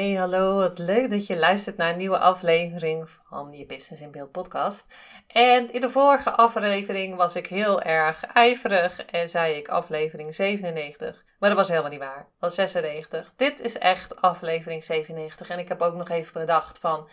Hey, hallo. Wat leuk dat je luistert naar een nieuwe aflevering van je Business in Beeld podcast. En in de vorige aflevering was ik heel erg ijverig en zei ik aflevering 97. Maar dat was helemaal niet waar. Dat was 96. Dit is echt aflevering 97. En ik heb ook nog even bedacht van,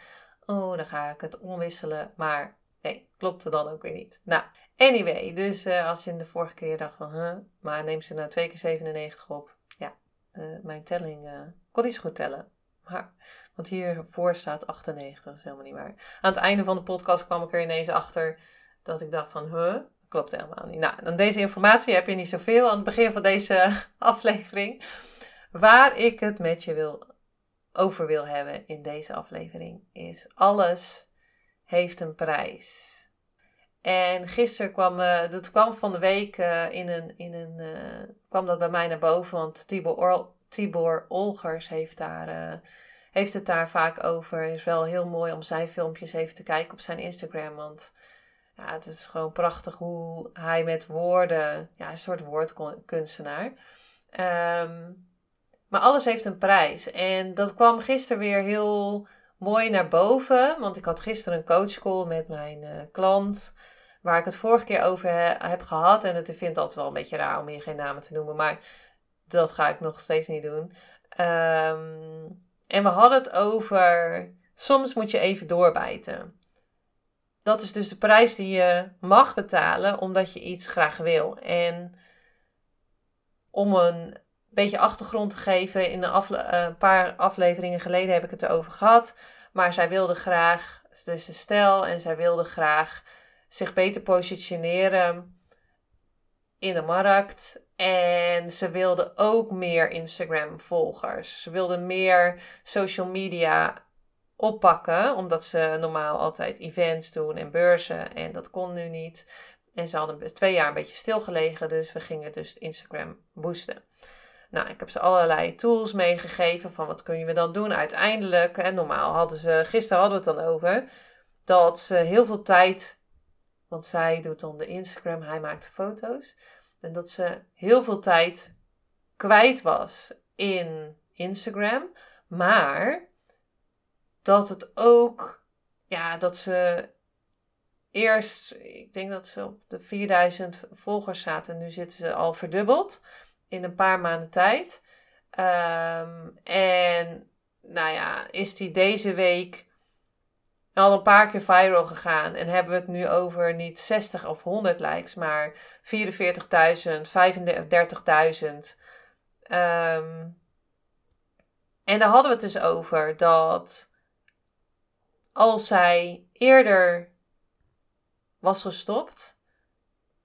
oh, dan ga ik het omwisselen. Maar nee, klopte dan ook weer niet. Nou, anyway. Dus uh, als je in de vorige keer dacht van, maar neem ze nou twee keer 97 op. Ja, uh, mijn telling uh, kon niet zo goed tellen. Maar, want hiervoor staat 98, dat is helemaal niet waar. Aan het einde van de podcast kwam ik er ineens achter dat ik dacht van, huh, klopt helemaal niet. Nou, dan deze informatie heb je niet zoveel aan het begin van deze aflevering. Waar ik het met je wil, over wil hebben in deze aflevering is alles heeft een prijs. En gisteren kwam, uh, dat kwam van de week uh, in een, in een uh, kwam dat bij mij naar boven, want Tibor Tibor Olgers heeft, daar, uh, heeft het daar vaak over. Het is wel heel mooi om zijn filmpjes even te kijken op zijn Instagram. Want ja, het is gewoon prachtig hoe hij met woorden, ja, een soort woordkunstenaar. Um, maar alles heeft een prijs. En dat kwam gisteren weer heel mooi naar boven. Want ik had gisteren een coachcall met mijn uh, klant. Waar ik het vorige keer over he heb gehad. En het vindt altijd wel een beetje raar om hier geen namen te noemen. Maar dat ga ik nog steeds niet doen. Um, en we hadden het over. Soms moet je even doorbijten. Dat is dus de prijs die je mag betalen omdat je iets graag wil. En om een beetje achtergrond te geven, in een, afle een paar afleveringen geleden heb ik het erover gehad. Maar zij wilde graag, dus de stel, en zij wilde graag zich beter positioneren in de markt. En ze wilde ook meer Instagram-volgers. Ze wilde meer social media oppakken, omdat ze normaal altijd events doen en beurzen. En dat kon nu niet. En ze hadden twee jaar een beetje stilgelegen, dus we gingen dus Instagram boosten. Nou, ik heb ze allerlei tools meegegeven van wat kun je dan doen uiteindelijk. En normaal hadden ze, gisteren hadden we het dan over, dat ze heel veel tijd, want zij doet dan de Instagram, hij maakt foto's. En dat ze heel veel tijd kwijt was in Instagram. Maar dat het ook, ja, dat ze eerst, ik denk dat ze op de 4000 volgers zaten. Nu zitten ze al verdubbeld in een paar maanden tijd. Um, en nou ja, is die deze week al een paar keer viral gegaan. En hebben we het nu over niet 60 of 100 likes, maar 44.000, 35.000. Um, en daar hadden we het dus over dat als zij eerder was gestopt,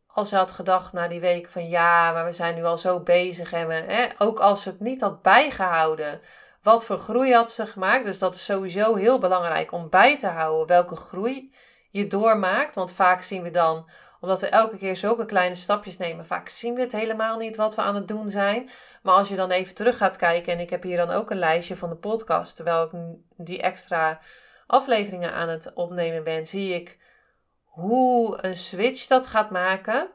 als ze had gedacht na die week van ja, maar we zijn nu al zo bezig en we, hè, ook als ze het niet had bijgehouden, wat voor groei had ze gemaakt? Dus dat is sowieso heel belangrijk om bij te houden welke groei je doormaakt. Want vaak zien we dan, omdat we elke keer zulke kleine stapjes nemen, vaak zien we het helemaal niet wat we aan het doen zijn. Maar als je dan even terug gaat kijken, en ik heb hier dan ook een lijstje van de podcast, terwijl ik die extra afleveringen aan het opnemen ben, zie ik hoe een switch dat gaat maken.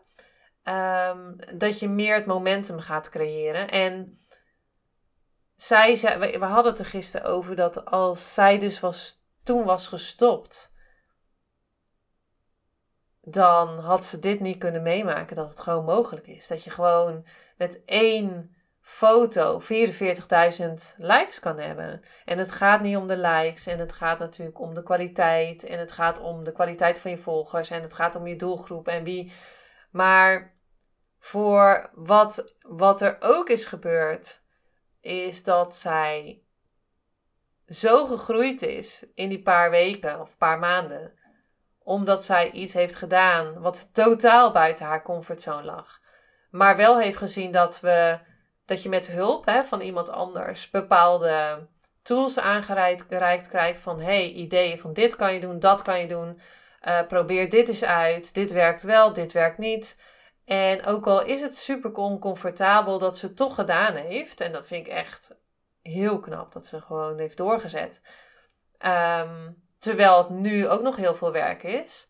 Um, dat je meer het momentum gaat creëren. En zij zei, we, hadden het er gisteren over dat als zij dus was, toen was gestopt, dan had ze dit niet kunnen meemaken dat het gewoon mogelijk is. Dat je gewoon met één foto 44.000 likes kan hebben. En het gaat niet om de likes en het gaat natuurlijk om de kwaliteit en het gaat om de kwaliteit van je volgers en het gaat om je doelgroep en wie. Maar voor wat, wat er ook is gebeurd, is dat zij zo gegroeid is in die paar weken of paar maanden. Omdat zij iets heeft gedaan wat totaal buiten haar comfortzone lag. maar wel heeft gezien dat, we, dat je met hulp hè, van iemand anders bepaalde tools aangereikt krijgt van hey, ideeën van dit kan je doen, dat kan je doen. Uh, probeer dit eens uit. Dit werkt wel, dit werkt niet. En ook al is het super oncomfortabel dat ze het toch gedaan heeft. En dat vind ik echt heel knap dat ze gewoon heeft doorgezet. Ehm, terwijl het nu ook nog heel veel werk is.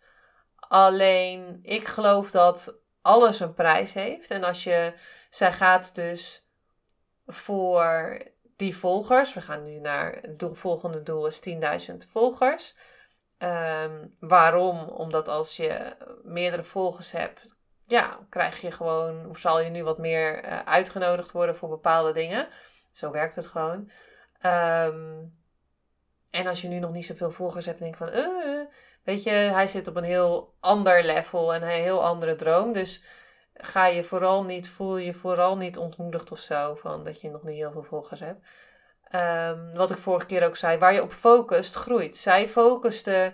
Alleen ik geloof dat alles een prijs heeft. En als je, zij gaat dus voor die volgers. We gaan nu naar het volgende doel is 10.000 volgers. Um, waarom? Omdat als je meerdere volgers hebt, ja, krijg je gewoon, of zal je nu wat meer uh, uitgenodigd worden voor bepaalde dingen. Zo werkt het gewoon. Um, en als je nu nog niet zoveel volgers hebt, denk van, uh, weet je, hij zit op een heel ander level en een heel andere droom. Dus ga je vooral niet, voel je vooral niet ontmoedigd of zo van dat je nog niet heel veel volgers hebt. Um, wat ik vorige keer ook zei, waar je op focust, groeit. Zij focuste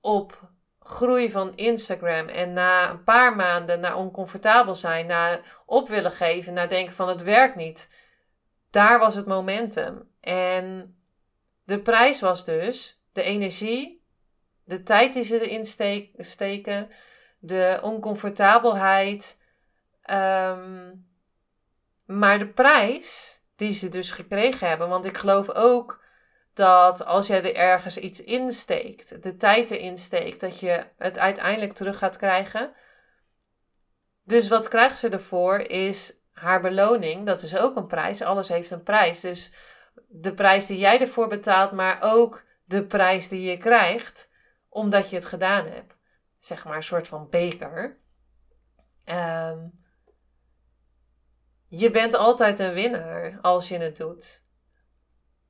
op groei van Instagram en na een paar maanden, na oncomfortabel zijn, na op willen geven, na denken van het werkt niet, daar was het momentum. En de prijs was dus de energie, de tijd die ze erin steken, de oncomfortabelheid. Um, maar de prijs die ze dus gekregen hebben. Want ik geloof ook dat als jij er ergens iets insteekt, de tijd erin steekt, dat je het uiteindelijk terug gaat krijgen. Dus wat krijgt ze ervoor is haar beloning. Dat is ook een prijs. Alles heeft een prijs. Dus de prijs die jij ervoor betaalt, maar ook de prijs die je krijgt omdat je het gedaan hebt. Zeg maar een soort van beker. Um, je bent altijd een winnaar als je het doet.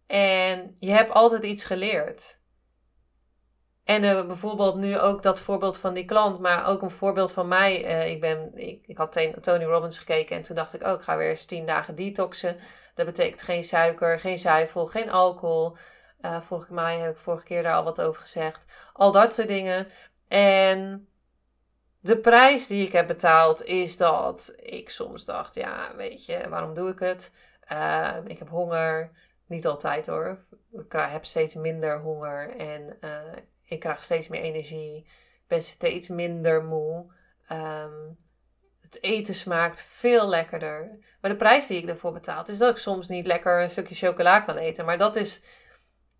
En je hebt altijd iets geleerd. En uh, bijvoorbeeld nu ook dat voorbeeld van die klant, maar ook een voorbeeld van mij. Uh, ik, ben, ik, ik had Tony Robbins gekeken en toen dacht ik, oh, ik ga weer eens tien dagen detoxen. Dat betekent geen suiker, geen zuivel, geen alcohol. Uh, volgens mij heb ik vorige keer daar al wat over gezegd. Al dat soort dingen. En de prijs die ik heb betaald is dat ik soms dacht, ja, weet je, waarom doe ik het? Ik heb honger. Niet altijd hoor. Ik heb steeds minder honger en uh, ik krijg steeds meer energie. Ik ben steeds minder moe. Um, het eten smaakt veel lekkerder. Maar de prijs die ik ervoor betaal is dat ik soms niet lekker een stukje chocola kan eten. Maar dat is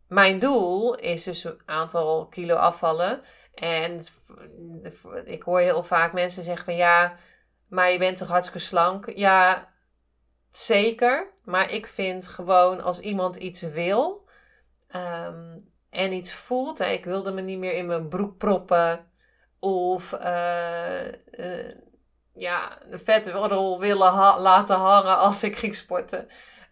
mijn doel, is dus een aantal kilo afvallen. En ik hoor heel vaak mensen zeggen van ja, maar je bent toch hartstikke slank? Ja, zeker. Maar ik vind gewoon als iemand iets wil um, en iets voelt. Ik wilde me niet meer in mijn broek proppen. Of uh, ja, de vetrol willen laten hangen als ik ging sporten.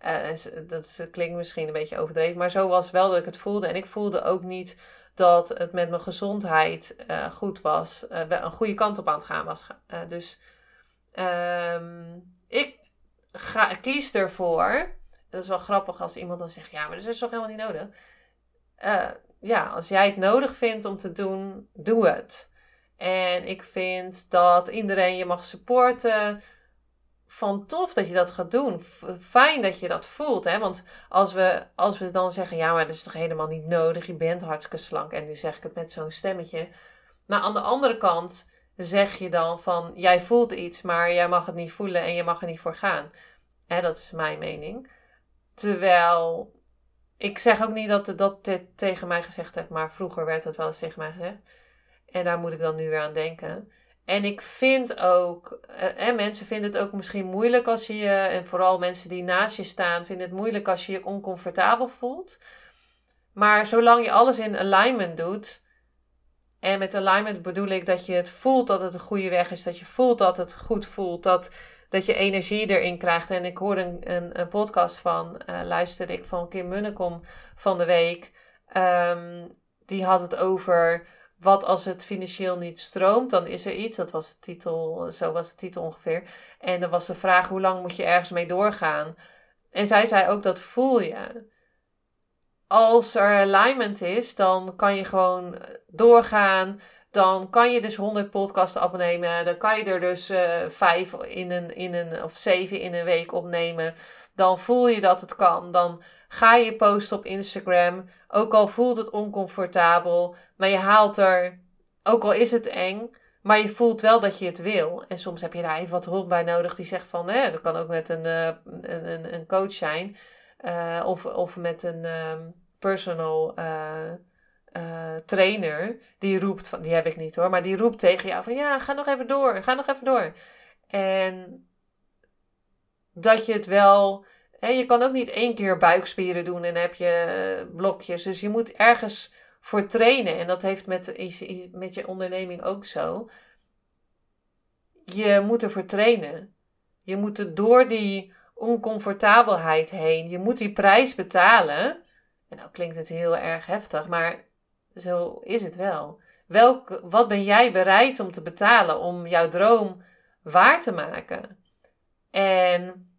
Uh, dat klinkt misschien een beetje overdreven, maar zo was wel dat ik het voelde. En ik voelde ook niet dat het met mijn gezondheid goed was, een goede kant op aan het gaan was. Dus um, ik ga, kies ervoor. Dat is wel grappig als iemand dan zegt: Ja, maar dat is toch helemaal niet nodig. ja, als jij het nodig vindt om te doen, doe het. En ik vind dat iedereen je mag supporten van tof dat je dat gaat doen. Fijn dat je dat voelt. Hè? Want als we, als we dan zeggen, ja, maar dat is toch helemaal niet nodig. Je bent hartstikke slank. En nu zeg ik het met zo'n stemmetje. Maar aan de andere kant zeg je dan van, jij voelt iets, maar jij mag het niet voelen en je mag er niet voor gaan. Hè, dat is mijn mening. Terwijl, ik zeg ook niet dat dat dit tegen mij gezegd heeft, maar vroeger werd dat wel eens tegen mij gezegd. En daar moet ik dan nu weer aan denken. En ik vind ook, eh, mensen vinden het ook misschien moeilijk als je je, en vooral mensen die naast je staan, vinden het moeilijk als je je oncomfortabel voelt. Maar zolang je alles in alignment doet, en met alignment bedoel ik dat je het voelt dat het een goede weg is, dat je voelt dat het goed voelt, dat, dat je energie erin krijgt. En ik hoor een, een, podcast van, uh, luisterde ik van Kim Munnekom van de week. Um, die had het over wat als het financieel niet stroomt, dan is er iets. Dat was de titel, zo was de titel ongeveer. En dan was de vraag, hoe lang moet je ergens mee doorgaan? En zij zei ook, dat voel je. Als er alignment is, dan kan je gewoon doorgaan. dan kan je dus 100 podcasts opnemen. Dan kan je er dus uh, vijf in een, in een, of zeven in een week opnemen. Dan voel je dat het kan. Dan ga je posten op Instagram. Ook al voelt het oncomfortabel. Maar je haalt er, ook al is het eng, maar je voelt wel dat je het wil. En soms heb je daar even wat hulp bij nodig die zegt van, hè, dat kan ook met een, uh, een, een coach zijn. Of, of met een um, personal uh, trainer. Die roept, van, die heb ik niet hoor, maar die roept tegen jou van, ja, ga nog even door, ga nog even door. En dat je het wel, hè, je kan ook niet één keer buikspieren doen en heb je blokjes. Dus je moet ergens voor trainen. En dat heeft met, met je onderneming ook zo. Je moet ervoor trainen. Je moet er door die oncomfortabelheid heen. Je moet die prijs betalen. En nou klinkt het heel erg heftig, maar zo is het wel. Welk, wat ben jij bereid om te betalen om jouw droom waar te maken? En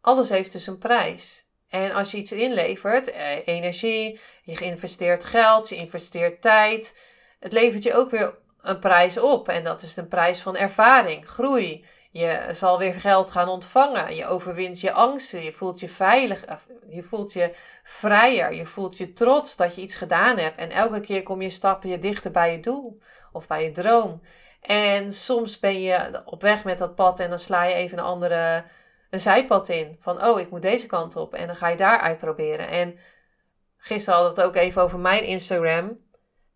alles heeft dus een prijs. En als je iets inlevert, eh, energie, je investeert geld, je investeert tijd, het levert je ook weer een prijs op. En dat is een prijs van ervaring, groei. Je zal weer geld gaan ontvangen. Je overwint je angsten. Je voelt je veilig. Je voelt je vrijer. Je voelt je trots dat je iets gedaan hebt. En elke keer kom je stappen dichter bij je doel of bij je droom. En soms ben je op weg met dat pad en dan sla je even een andere een zijpad in. Van, oh, ik moet deze kant op. En dan ga je daar uitproberen. En gisteren had het ook even over mijn Instagram.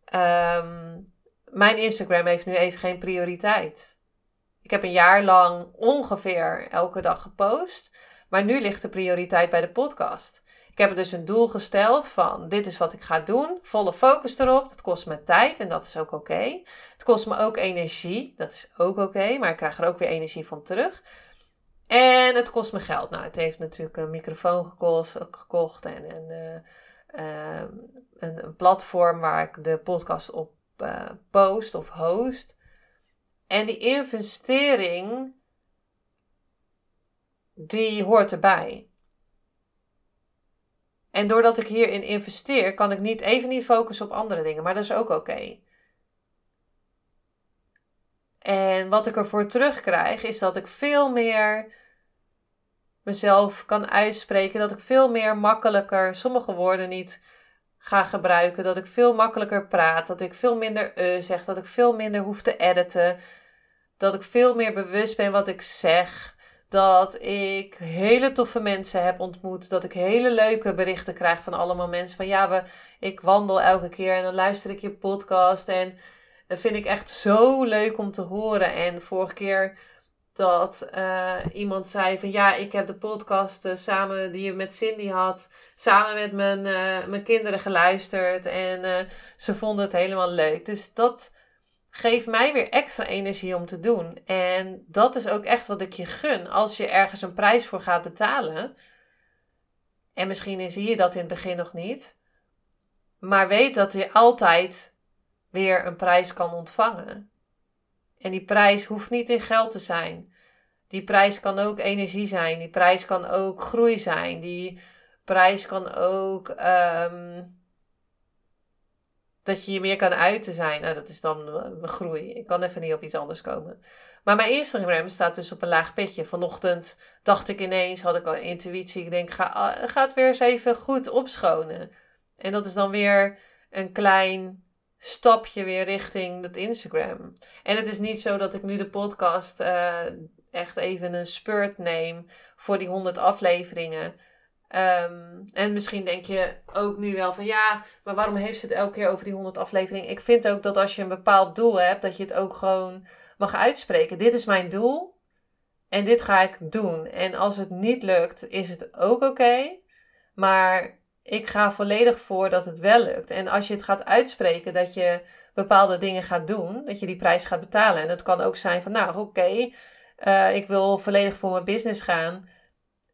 Ehm, mijn Instagram heeft nu even geen prioriteit. Ik heb een jaar lang ongeveer elke dag gepost. Maar nu ligt de prioriteit bij de podcast. Ik heb dus een doel gesteld van dit is wat ik ga doen. Volle focus erop. Dat kost me tijd en dat is ook oké. Het kost me ook energie. Dat is ook oké. maar ik krijg er ook weer energie van terug. En het kost me geld. Nou, het heeft natuurlijk een microfoon gekost, gekocht en een, uh, een, een, platform waar ik de podcast op uh, post of host. En die investering, die hoort erbij. En doordat ik hierin investeer, kan ik niet, even niet focussen op andere dingen, maar dat is ook oké. En wat ik ervoor terugkrijg, is dat ik veel meer mezelf kan uitspreken. Dat ik veel meer makkelijker sommige woorden niet ga gebruiken. Dat ik veel makkelijker praat. Dat ik veel minder uh zeg. Dat ik veel minder hoef te editen. Dat ik veel meer bewust ben wat ik zeg. Dat ik hele toffe mensen heb ontmoet. Dat ik hele leuke berichten krijg van allemaal mensen. Van ja, we, ik wandel elke keer en dan luister ik je podcast. En dat vind ik echt zo leuk om te horen. En vorige keer dat uh, iemand zei van ja, ik heb de podcast uh, samen die je met Cindy had, samen met mijn, uh, mijn kinderen geluisterd en ze vonden het helemaal leuk. Dus dat geeft mij weer extra energie om te doen. En dat is ook echt wat ik je gun als je ergens een prijs voor gaat betalen. En misschien zie je dat in het begin nog niet. Maar weet dat je altijd weer een prijs kan ontvangen. En die prijs hoeft niet in geld te zijn. Die prijs kan ook energie zijn. Die prijs kan ook groei zijn. Die prijs kan ook um, dat je je meer kan uiten zijn. Nou, dat is dan groei. Ik kan even niet op iets anders komen. Maar mijn Instagram staat dus op een laag pitje. Vanochtend dacht ik ineens, had ik al intuïtie. Ik denk, ga, ga het weer eens even goed opschonen. En dat is dan weer een klein stapje weer richting dat Instagram. En het is niet zo dat ik nu de podcast uh, echt even een spurt neem voor die 100 afleveringen. Um, en misschien denk je ook nu wel van ja, maar waarom heeft ze het elke keer over die 100 afleveringen? Ik vind ook dat als je een bepaald doel hebt, dat je het ook gewoon mag uitspreken. Dit is mijn doel en dit ga ik doen. En als het niet lukt, is het ook oké. maar ik ga volledig voor dat het wel lukt. En als je het gaat uitspreken dat je bepaalde dingen gaat doen, dat je die prijs gaat betalen. En het kan ook zijn van, nou oké, uh, ik wil volledig voor mijn business gaan.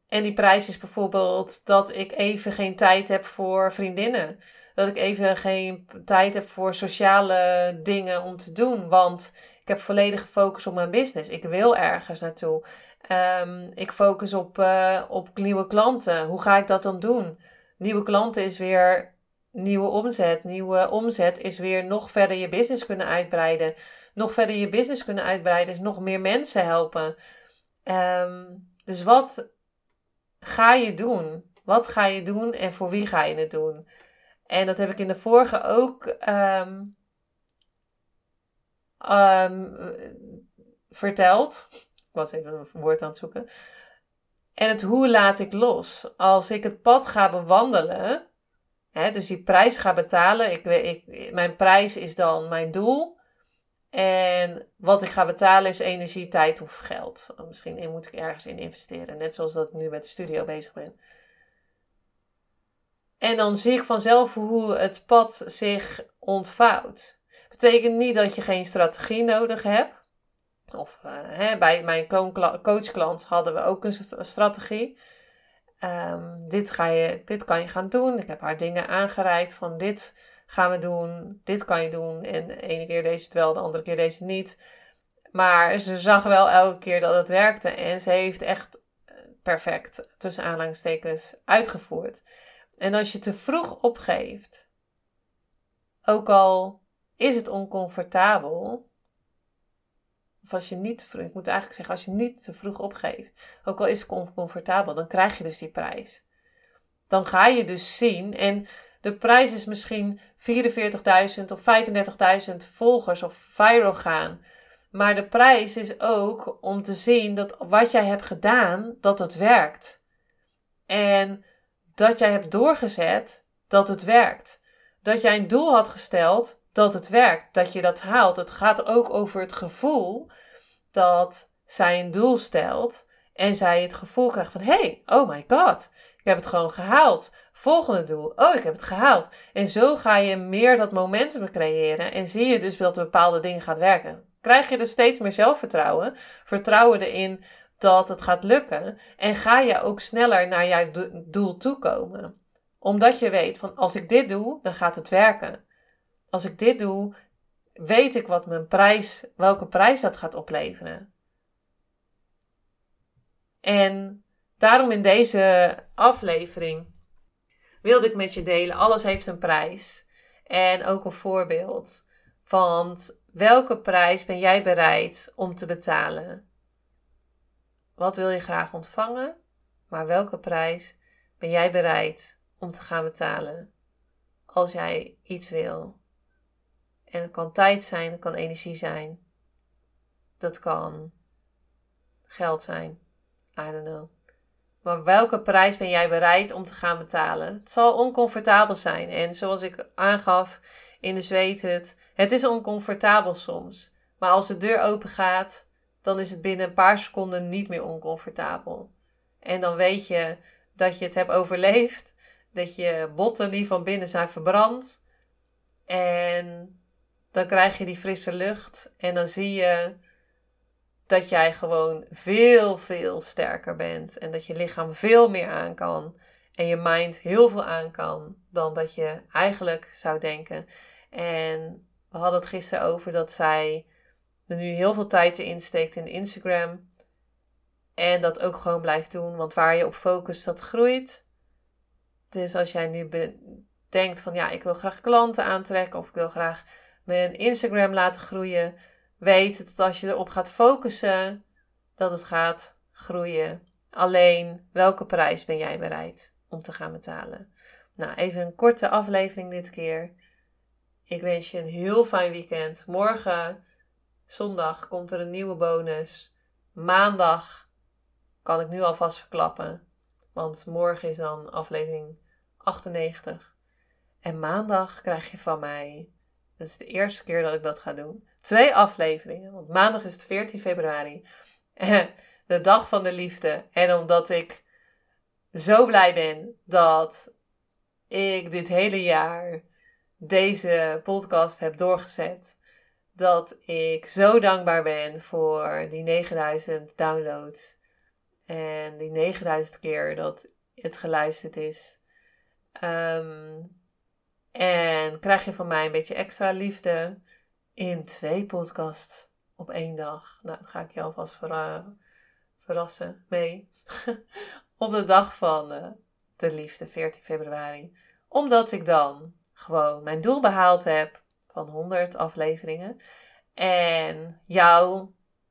En die prijs is bijvoorbeeld dat ik even geen tijd heb voor vriendinnen. Dat ik even geen tijd heb voor sociale dingen om te doen. Want ik heb volledige focus op mijn business. Ik wil ergens naartoe. Um, ik focus op, uh, op nieuwe klanten. Hoe ga ik dat dan doen? Nieuwe klanten is weer nieuwe omzet. Nieuwe omzet is weer nog verder je business kunnen uitbreiden. Nog verder je business kunnen uitbreiden is nog meer mensen helpen. Ehm, dus wat ga je doen? Wat ga je doen en voor wie ga je het doen? En dat heb ik in de vorige ook ehm, ehm, verteld. Ik was even een woord aan het zoeken. En het hoe laat ik los? Als ik het pad ga bewandelen, hè, dus die prijs ga betalen. Ik, ik, mijn prijs is dan mijn doel. En wat ik ga betalen is energie, tijd of geld. Misschien moet ik ergens in investeren. Net zoals dat ik nu met de studio bezig ben. En dan zie ik vanzelf hoe het pad zich ontvouwt. Betekent niet dat je geen strategie nodig hebt. Of uh, hè, bij mijn coachklant hadden we ook een strategie. Um, dit, ga je, dit kan je gaan doen. Ik heb haar dingen aangereikt van dit gaan we doen, dit kan je doen. En de ene keer deze het wel, de andere keer deze niet. Maar ze zag wel elke keer dat het werkte. En ze heeft echt perfect, tussen aanhalingstekens, uitgevoerd. En als je te vroeg opgeeft, ook al is het oncomfortabel, of als je niet te vroeg, ik moet eigenlijk zeggen, als je niet te vroeg opgeeft, ook al is het oncomfortabel, dan krijg je dus die prijs. Dan ga je dus zien, en de prijs is misschien 44.000 of 35.000 volgers of viral gaan. Maar de prijs is ook om te zien dat wat jij hebt gedaan, dat het werkt. En dat jij hebt doorgezet dat het werkt. Dat jij een doel had gesteld dat het werkt. Dat je dat haalt. Het gaat ook over het gevoel dat zij een doel stelt en zij het gevoel krijgt van: hey, oh my god, ik heb het gewoon gehaald. Volgende doel, oh, ik heb het gehaald. En zo ga je meer dat momentum creëren en zie je dus dat bepaalde dingen gaat werken. Krijg je dus steeds meer zelfvertrouwen, vertrouwen erin dat het gaat lukken en ga je ook sneller naar jouw doel toe komen. Omdat je weet van als ik dit doe, dan gaat het werken. Als ik dit doe, weet ik wat mijn prijs, welke prijs dat gaat opleveren. En daarom in deze aflevering wilde ik met je delen, alles heeft een prijs. En ook een voorbeeld van welke prijs ben jij bereid om te betalen? Wat wil je graag ontvangen? Maar welke prijs ben jij bereid om te gaan betalen als jij iets wil? En het kan tijd zijn, het kan energie zijn, dat kan geld zijn. I don't know. Maar welke prijs ben jij bereid om te gaan betalen? Het zal oncomfortabel zijn. En zoals ik aangaf in de zweet het, het is oncomfortabel soms. Maar als de deur open gaat, dan is het binnen een paar seconden niet meer oncomfortabel. En dan weet je dat je het hebt overleefd. Dat je botten die van binnen zijn verbrand. En dan krijg je die frisse lucht. En dan zie je dat jij gewoon veel, veel sterker bent. En dat je lichaam veel meer aan kan. En je mind heel veel aan kan dan dat je eigenlijk zou denken. En we hadden het gisteren over dat zij er nu heel veel tijd in steekt in Instagram. En dat ook gewoon blijft doen. Want waar je op focust, dat groeit. Dus als jij nu denkt van ja, ik wil graag klanten aantrekken. Of ik wil graag mijn Instagram laten groeien weet dat als je erop gaat focussen, dat het gaat groeien. Alleen, welke prijs ben jij bereid om te gaan betalen? Nou, even een korte aflevering dit keer. Ik wens je een heel fijn weekend. Morgen, zondag, komt er een nieuwe bonus. Maandag kan ik nu alvast verklappen. Want morgen is dan aflevering 98. En maandag krijg je van mij, dat is de eerste keer dat ik dat ga doen, Twee afleveringen. Want maandag is het 14 februari. De dag van de liefde. En omdat ik zo blij ben dat ik dit hele jaar deze podcast heb doorgezet. Dat ik zo dankbaar ben voor die 9000 downloads. En die 9000 keer dat het geluisterd is. Ehm, en krijg je van mij een beetje extra liefde in twee podcasts op één dag. Nou, dat ga ik je alvast verrassen mee. op de dag van uh, de liefde, 14 februari. Omdat ik dan gewoon mijn doel behaald heb van 100 afleveringen. En jou,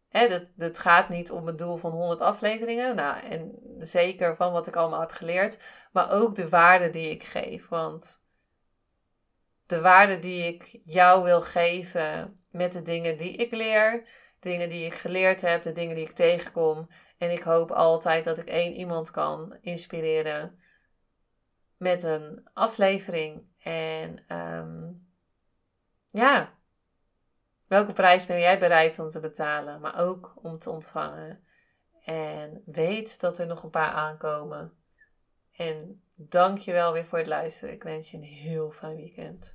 hè, het, het gaat niet om het doel van 100 afleveringen. Nou, en zeker van wat ik allemaal heb geleerd. Maar ook de waarde die ik geef. Want de waarde die ik jou wil geven met de dingen die ik leer, dingen die ik geleerd heb, de dingen die ik tegenkom. En ik hoop altijd dat ik één iemand kan inspireren met een aflevering. En ehm, ja, welke prijs ben jij bereid om te betalen, maar ook om te ontvangen? En weet dat er nog een paar aankomen. En dank je wel weer voor het luisteren. Ik wens je een heel fijn weekend.